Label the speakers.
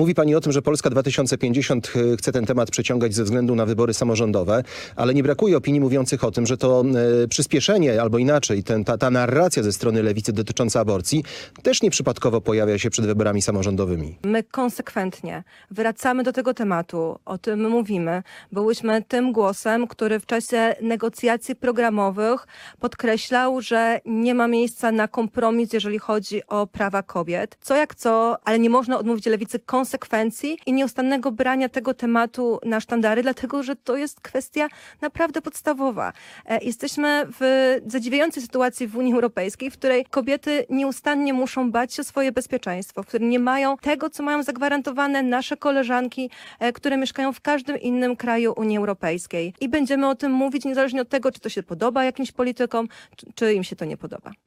Speaker 1: Mówi pani o tym, że Polska 2050 y, chce ten temat przeciągać ze względu na wybory samorządowe, ale nie brakuje opinii mówiących o tym, że to y, przyspieszenie albo inaczej, ten, ta, ta narracja ze strony lewicy dotycząca aborcji też nieprzypadkowo pojawia się przed wyborami samorządowymi.
Speaker 2: My konsekwentnie wracamy do tego tematu, o tym mówimy. Byłyśmy tym głosem, który w czasie negocjacji programowych podkreślał, że nie ma miejsca na kompromis, jeżeli chodzi o prawa kobiet. Co jak co, ale nie można odmówić lewicy konsekwencji i nieustannego brania tego tematu na sztandary, dlatego że to jest kwestia naprawdę podstawowa. E, Jesteśmy w zadziwiającej sytuacji w Unii Europejskiej, w której kobiety nieustannie muszą bać się o swoje bezpieczeństwo, w której nie mają tego, co mają zagwarantowane nasze koleżanki, e, które mieszkają w każdym innym kraju Unii Europejskiej. I będziemy o tym mówić niezależnie od tego, czy to się podoba jakimś politykom, czy im się to nie podoba.